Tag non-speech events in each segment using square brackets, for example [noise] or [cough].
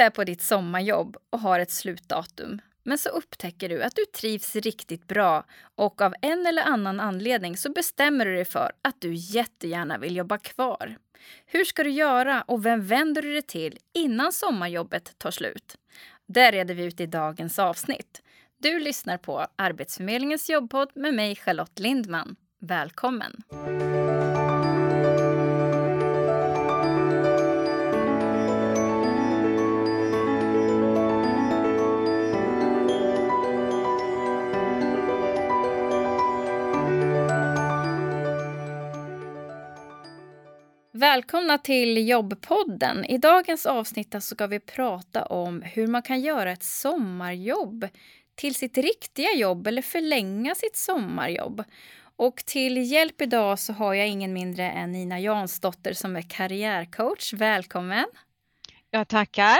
Du är på ditt sommarjobb och har ett slutdatum. Men så upptäcker du att du trivs riktigt bra och av en eller annan anledning så bestämmer du dig för att du jättegärna vill jobba kvar. Hur ska du göra och vem vänder du dig till innan sommarjobbet tar slut? Det reder vi ut i dagens avsnitt. Du lyssnar på Arbetsförmedlingens jobbpodd med mig Charlotte Lindman. Välkommen! Välkomna till Jobbpodden. I dagens avsnitt ska vi prata om hur man kan göra ett sommarjobb till sitt riktiga jobb eller förlänga sitt sommarjobb. Och till hjälp idag så har jag ingen mindre än Nina Jansdotter som är karriärcoach. Välkommen! Jag tackar.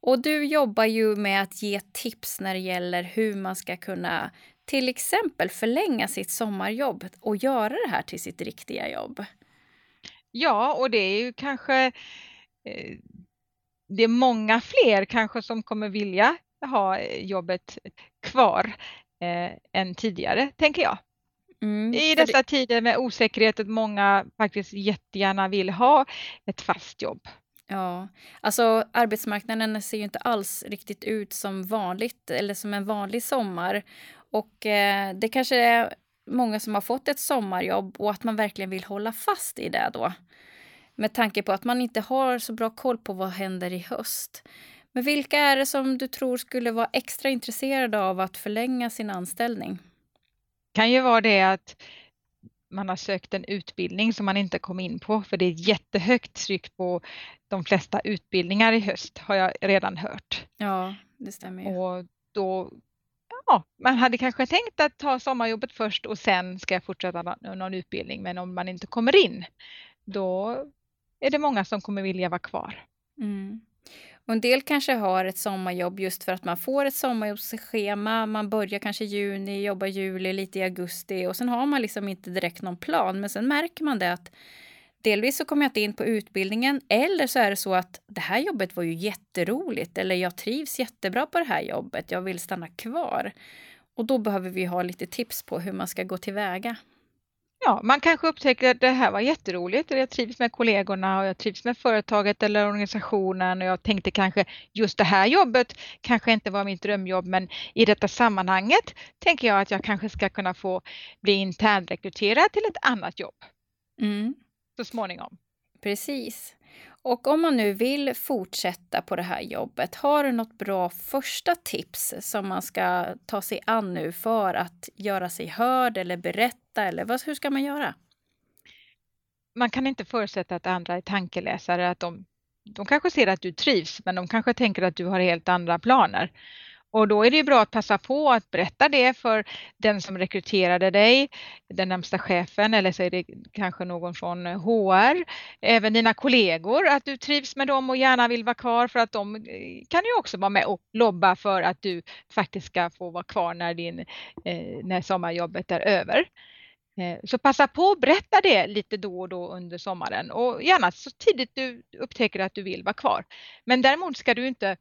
Och du jobbar ju med att ge tips när det gäller hur man ska kunna till exempel förlänga sitt sommarjobb och göra det här till sitt riktiga jobb. Ja, och det är ju kanske eh, det är många fler kanske som kommer vilja ha jobbet kvar eh, än tidigare, tänker jag. Mm, I dessa det... tider med osäkerhet att många faktiskt jättegärna vill ha ett fast jobb. Ja, alltså arbetsmarknaden ser ju inte alls riktigt ut som vanligt eller som en vanlig sommar. Och eh, det kanske är många som har fått ett sommarjobb och att man verkligen vill hålla fast i det då. Med tanke på att man inte har så bra koll på vad händer i höst. Men vilka är det som du tror skulle vara extra intresserade av att förlänga sin anställning? Det kan ju vara det att man har sökt en utbildning som man inte kom in på för det är jättehögt tryck på de flesta utbildningar i höst har jag redan hört. Ja, det stämmer ju. Och då ja, man hade kanske tänkt att ta sommarjobbet först och sen ska jag fortsätta någon utbildning. Men om man inte kommer in, då är det många som kommer vilja vara kvar. Mm. Och en del kanske har ett sommarjobb just för att man får ett sommarjobbsschema. Man börjar kanske i juni, jobbar juli, lite i augusti och sen har man liksom inte direkt någon plan. Men sen märker man det att delvis så kommer jag inte in på utbildningen eller så är det så att det här jobbet var ju jätteroligt eller jag trivs jättebra på det här jobbet. Jag vill stanna kvar. Och då behöver vi ha lite tips på hur man ska gå tillväga. Ja, man kanske upptäcker att det här var jätteroligt. Jag trivs med kollegorna och jag trivs med företaget eller organisationen och jag tänkte kanske just det här jobbet kanske inte var mitt drömjobb men i detta sammanhanget tänker jag att jag kanske ska kunna få bli internrekryterad till ett annat jobb. Mm. Så småningom. Precis. Och om man nu vill fortsätta på det här jobbet, har du något bra första tips som man ska ta sig an nu för att göra sig hörd eller berätta? Eller vad, hur ska man göra? Man kan inte förutsätta att andra är tankeläsare, att de, de kanske ser att du trivs, men de kanske tänker att du har helt andra planer. Och då är det bra att passa på att berätta det för den som rekryterade dig, den närmsta chefen eller så är det kanske någon från HR, även dina kollegor, att du trivs med dem och gärna vill vara kvar för att de eh, kan ju också vara med och lobba för att du faktiskt ska få vara kvar när, din, eh, när sommarjobbet är över. Eh, så passa på att berätta det lite då och då under sommaren och gärna så tidigt du upptäcker att du vill vara kvar. Men däremot ska du inte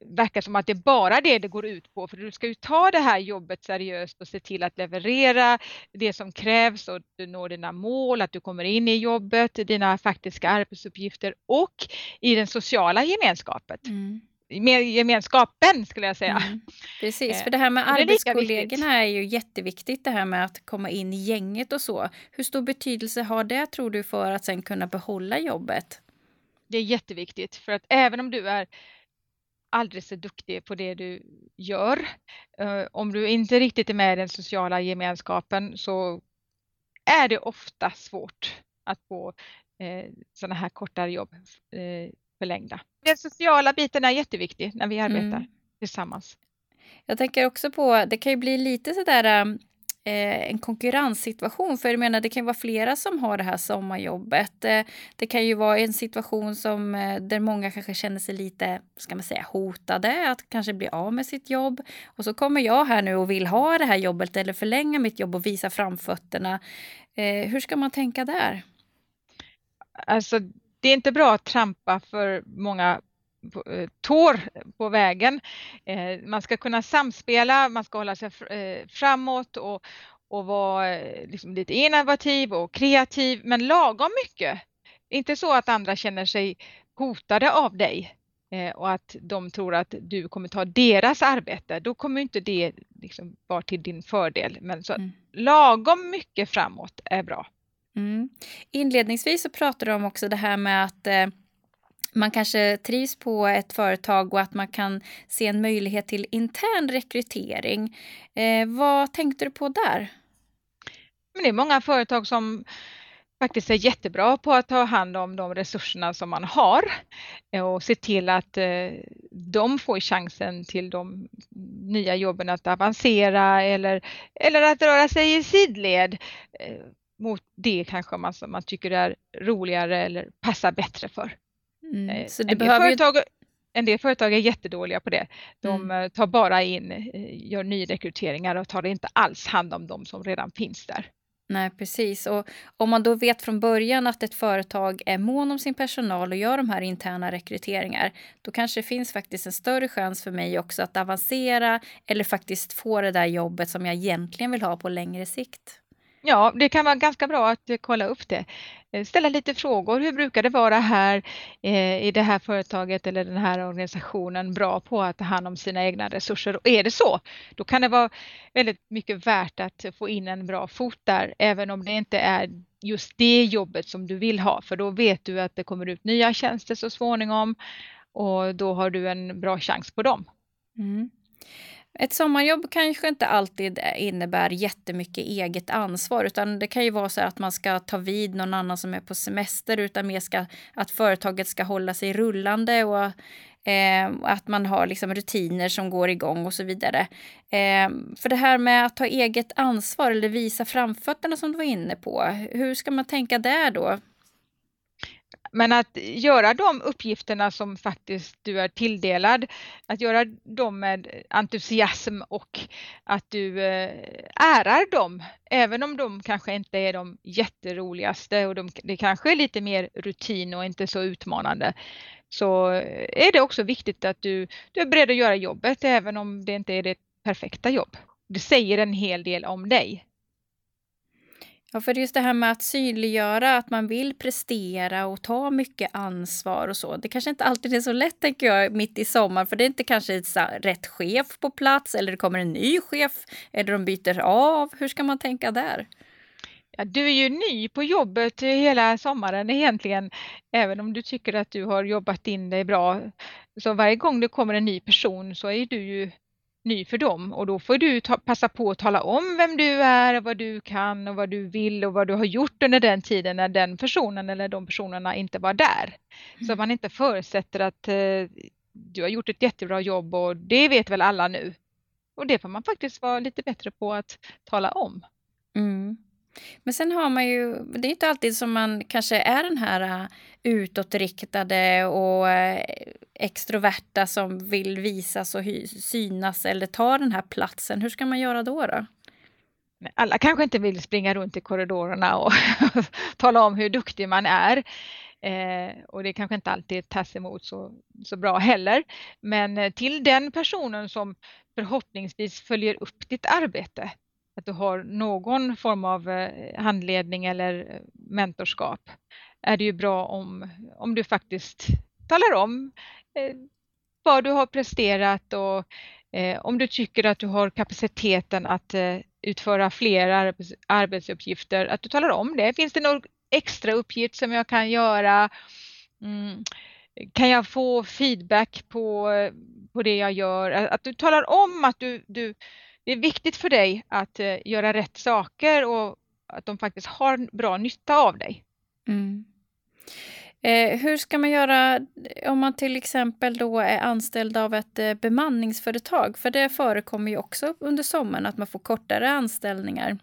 verkar som att det är bara det det går ut på. För du ska ju ta det här jobbet seriöst och se till att leverera det som krävs och du når dina mål, att du kommer in i jobbet, dina faktiska arbetsuppgifter och i den sociala gemenskapen. Mm gemenskapen skulle jag säga. Mm, precis, för det här med eh, arbetskollegorna är ju jätteviktigt det här med att komma in i gänget och så. Hur stor betydelse har det tror du för att sen kunna behålla jobbet? Det är jätteviktigt för att även om du är aldrig så duktig på det du gör. Eh, om du inte riktigt är med i den sociala gemenskapen så är det ofta svårt att få eh, sådana här kortare jobb eh, förlängda. Den sociala biten är jätteviktig när vi arbetar mm. tillsammans. Jag tänker också på, det kan ju bli lite sådär eh, en konkurrenssituation. För jag menar, det kan vara flera som har det här sommarjobbet. Eh, det kan ju vara en situation som, eh, där många kanske känner sig lite ska man säga, hotade att kanske bli av med sitt jobb. Och så kommer jag här nu och vill ha det här jobbet eller förlänga mitt jobb och visa framfötterna. Eh, hur ska man tänka där? Alltså det är inte bra att trampa för många tår på vägen. Eh, man ska kunna samspela, man ska hålla sig framåt och, och vara liksom lite innovativ och kreativ, men lagom mycket. Inte så att andra känner sig hotade av dig och att de tror att du kommer ta deras arbete. Då kommer inte det liksom vara till din fördel. Men så mm. lagom mycket framåt är bra. Mm. Inledningsvis så pratade du om också det här med att eh, man kanske trivs på ett företag och att man kan se en möjlighet till intern rekrytering. Eh, vad tänkte du på där? Men det är många företag som faktiskt är jättebra på att ta hand om de resurserna som man har eh, och se till att eh, de får chansen till de nya jobben att avancera eller, eller att röra sig i sidled eh, mot det kanske man, man tycker är roligare eller passar bättre för. Mm, eh, så en, del företag, en del företag är jättedåliga på det. De mm. Eh, tar bara in, eh, gör nyrekryteringar och tar inte alls hand om de som redan finns där. Nej, precis. Och om man då vet från början att ett företag är mån om sin personal och gör de här interna rekryteringar, då kanske det finns faktiskt en större chans för mig också att avancera eller faktiskt få det där jobbet som jag egentligen vill ha på längre sikt. Ja, det kan vara ganska bra att eh, kolla upp det. Eh, ställa lite frågor. Hur brukar det vara här eh, i det här företaget eller den här organisationen bra på att ta hand om sina egna resurser? Och är det så, då kan det vara väldigt mycket värt att få in en bra fot där, även om det inte är just det jobbet som du vill ha, för då vet du att det kommer ut nya tjänster så småningom och då har du en bra chans på dem. Mm. Ett sommarjobb kanske inte alltid innebär jättemycket eget ansvar utan det kan ju vara så att man ska ta vid någon annan som är på semester utan mer ska, att företaget ska hålla sig rullande och eh, att man har liksom rutiner som går igång och så vidare. Eh, för det här med att ta eget ansvar eller visa framfötterna som du var inne på, hur ska man tänka där då? Men att göra de uppgifterna som faktiskt du är tilldelad, att göra dem med entusiasm och att du eh, ärar dem, även om de kanske inte är de jätteroligaste och de, det kanske är lite mer rutin och inte så utmanande, så är det också viktigt att du, du är beredd att göra jobbet även om det inte är det perfekta jobb. Det säger en hel del om dig. Ja, för just det här med att synliggöra att man vill prestera och ta mycket ansvar och så. Det kanske inte alltid är så lätt tänker jag mitt i sommar för det är inte kanske rätt chef på plats eller det kommer en ny chef eller de byter av. Hur ska man tänka där? Ja, du är ju ny på jobbet hela sommaren egentligen, även om du tycker att du har jobbat in dig bra. Så varje gång det kommer en ny person så är du ju ny för dem och då får du ta, passa på att tala om vem du är vad du kan och vad du vill och vad du har gjort under den tiden när den personen eller de personerna inte var där. Mm. Så att man inte förutsätter att eh, du har gjort ett jättebra jobb och det vet väl alla nu. Och det får man faktiskt vara lite bättre på att tala om. Mm. Men sen har man ju, det är inte alltid som man kanske är den här äh, utåtriktade och äh, extroverta som vill visas och synas eller ta den här platsen. Hur ska man göra då? då? Alla kanske inte vill springa runt i korridorerna och [laughs] tala om hur duktig man är. Eh, och det kanske inte alltid tas emot så, så bra heller. Men eh, till den personen som förhoppningsvis följer upp ditt arbete att du har någon form av eh, handledning eller eh, mentorskap är det ju bra om, om du faktiskt talar om eh, vad du har presterat och eh, om du tycker att du har kapaciteten att eh, utföra fler arbets arbetsuppgifter, att du talar om det. Finns det någon extra uppgift som jag kan göra? Mm. Kan jag få feedback på, på det jag gör? Att du talar om att du, du det är viktigt för dig att eh, göra rätt saker och att de faktiskt har bra nytta av dig. Mm. Eh, hur ska man göra eh, om man till exempel då är anställd av ett eh, bemanningsföretag? För det förekommer ju också under sommaren att man får kortare anställningar.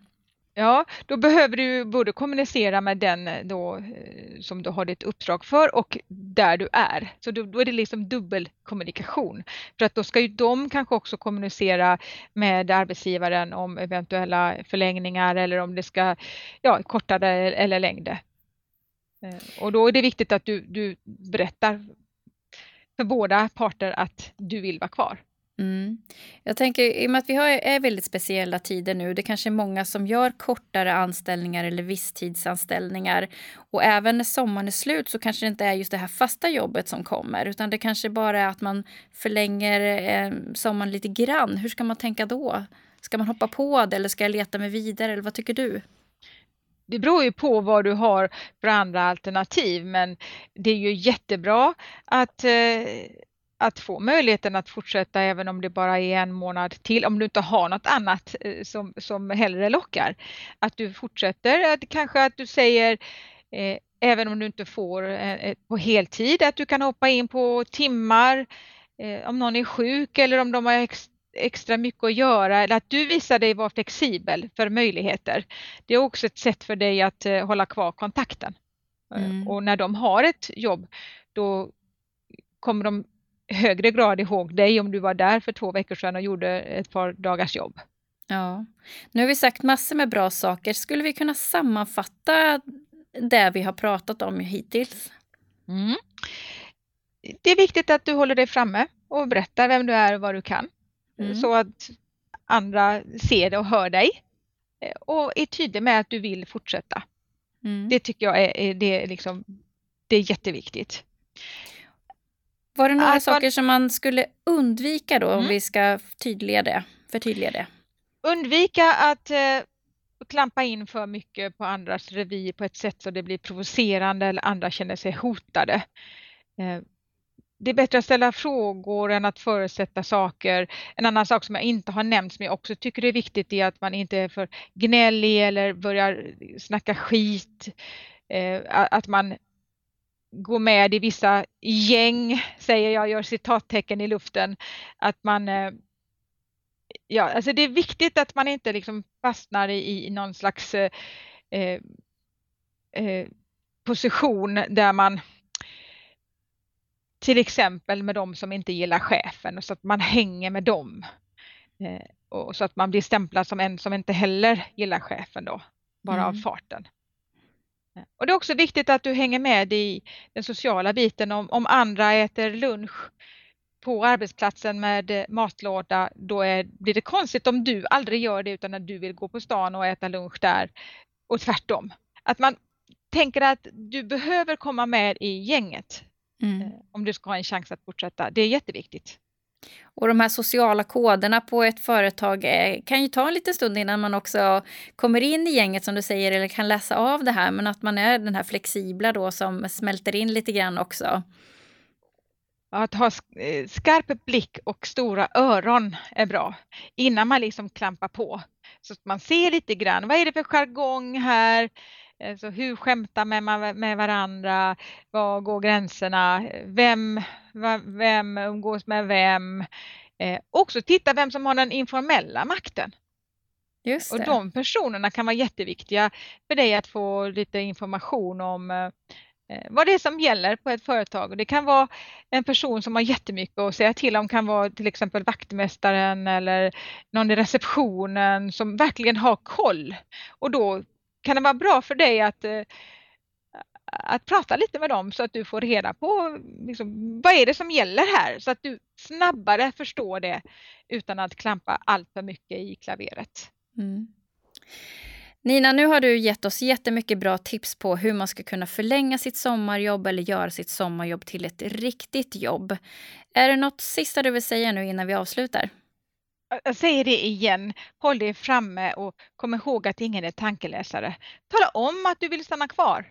Ja, då behöver du både kommunicera med den eh, då, eh, som du har ditt uppdrag för och där du är. Så då, då är det liksom dubbelkommunikation. För att då ska ju de kanske också kommunicera med arbetsgivaren om eventuella förlängningar eller om det ska, ja, kortare eller längre. Eh, och då är det viktigt att du, du berättar för båda parter att du vill vara kvar. Mm. Jag tänker, i och med att vi har, är väldigt speciella tider nu, det kanske är många som gör kortare anställningar eller visstidsanställningar. Och även när sommaren är slut så kanske det inte är just det här fasta jobbet som kommer, utan det kanske bara är att man förlänger eh, sommaren lite grann. Hur ska man tänka då? Ska man hoppa på det eller ska jag leta mig vidare? Eller vad tycker du? Det beror ju på vad du har för andra alternativ, men det är ju jättebra att eh, att få möjligheten att fortsätta även om det bara är en månad till, om du inte har något annat eh, som, som hellre lockar. Att du fortsätter, att, kanske att du säger eh, även om du inte får eh, på heltid, att du kan hoppa in på timmar eh, om någon är sjuk eller om de har ex, extra mycket att göra eller att du visar dig vara flexibel för möjligheter. Det är också ett sätt för dig att eh, hålla kvar kontakten. Mm. Och när de har ett jobb då kommer de högre grad ihåg dig om du var där för två veckor sedan och gjorde ett par dagars jobb. Ja, nu har vi sagt massor med bra saker. Skulle vi kunna sammanfatta det vi har pratat om hittills? Mm. Det är viktigt att du håller dig framme och berättar vem du är och vad du kan. Mm. Så att andra ser det och hör dig. Och är tydlig med att du vill fortsätta. Mm. Det tycker jag är, det är, liksom, det är jätteviktigt. Var det några att saker man... som man skulle undvika då, mm. om vi ska tydliga det, förtydliga det? Undvika att eh, klampa in för mycket på andras revir på ett sätt så det blir provocerande eller andra känner sig hotade. Eh, det är bättre att ställa frågor än att förutsätta saker. En annan sak som jag inte har nämnt som jag också tycker är viktigt är att man inte är för gnällig eller börjar snacka skit. Eh, att man gå med i vissa gäng, säger jag, gör citattecken i luften, att man eh, Ja, alltså det är viktigt att man inte liksom fastnar i, i någon slags eh, eh, eh, position där man till exempel med de som inte gillar chefen så att man hänger med dem. Eh, och så att man blir stämplad som en som inte heller gillar chefen då, bara mm. av farten. Och det är också viktigt att du hänger med i den sociala biten. Om, om andra äter lunch på arbetsplatsen med matlåda, då är, blir det konstigt om du aldrig gör det utan att du vill gå på stan och äta lunch där och tvärtom. Att man tänker att du behöver komma med i gänget mm. Eh, om du ska ha en chans att fortsätta. Det är jätteviktigt. Och de här sociala koderna på ett företag eh, kan ju ta en liten stund innan man också kommer in i gänget som du säger eller kan läsa av det här. Men att man är den här flexibla då som smälter in lite grann också. Att ha eh, skarp blick och stora öron är bra innan man liksom klampar på. Så att man ser lite grann, vad är det för jargong här? Eh, så hur skämtar man med varandra? Var går gränserna? Vem, vem umgås med vem? Eh, också titta vem som har den informella makten. Just och de personerna kan vara jätteviktiga för dig att få lite information om eh, eh, vad det är som gäller på ett företag. Det kan vara en person som har jättemycket att säga till om, kan vara till exempel vaktmästaren eller någon i receptionen som verkligen har koll. Och då kan det vara bra för dig att, eh, att prata lite med dem så att du får reda på liksom, vad är det som gäller här så att du snabbare förstår det utan att klampa allt för mycket i klaveret. Mm. Nina, nu har du gett oss jättemycket bra tips på hur man ska kunna förlänga sitt sommarjobb eller göra sitt sommarjobb till ett riktigt jobb. Är det något sista du vill säga nu innan vi avslutar? Jag säger det igen, håll dig framme och kom ihåg att ingen är tankeläsare. Tala om att du vill stanna kvar.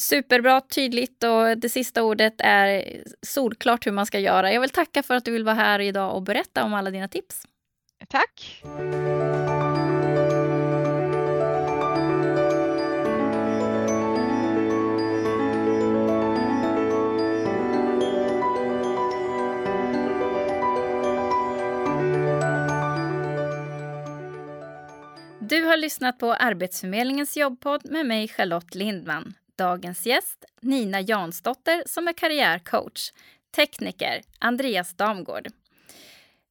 Superbra, tydligt och det sista ordet är solklart hur man ska göra. Jag vill tacka för att du vill vara här idag och berätta om alla dina tips. Tack! Du har lyssnat på Arbetsförmedlingens jobbpodd med mig Charlotte Lindman. Dagens gäst Nina Jansdotter som är karriärcoach. Tekniker Andreas Damgård.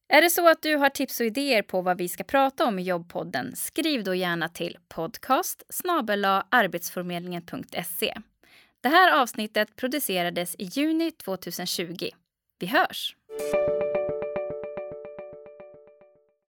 Är det så att du har tips och idéer på vad vi ska prata om i jobbpodden skriv då gärna till podcast arbetsförmedlingen.se. Det här avsnittet producerades i juni 2020. Vi hörs!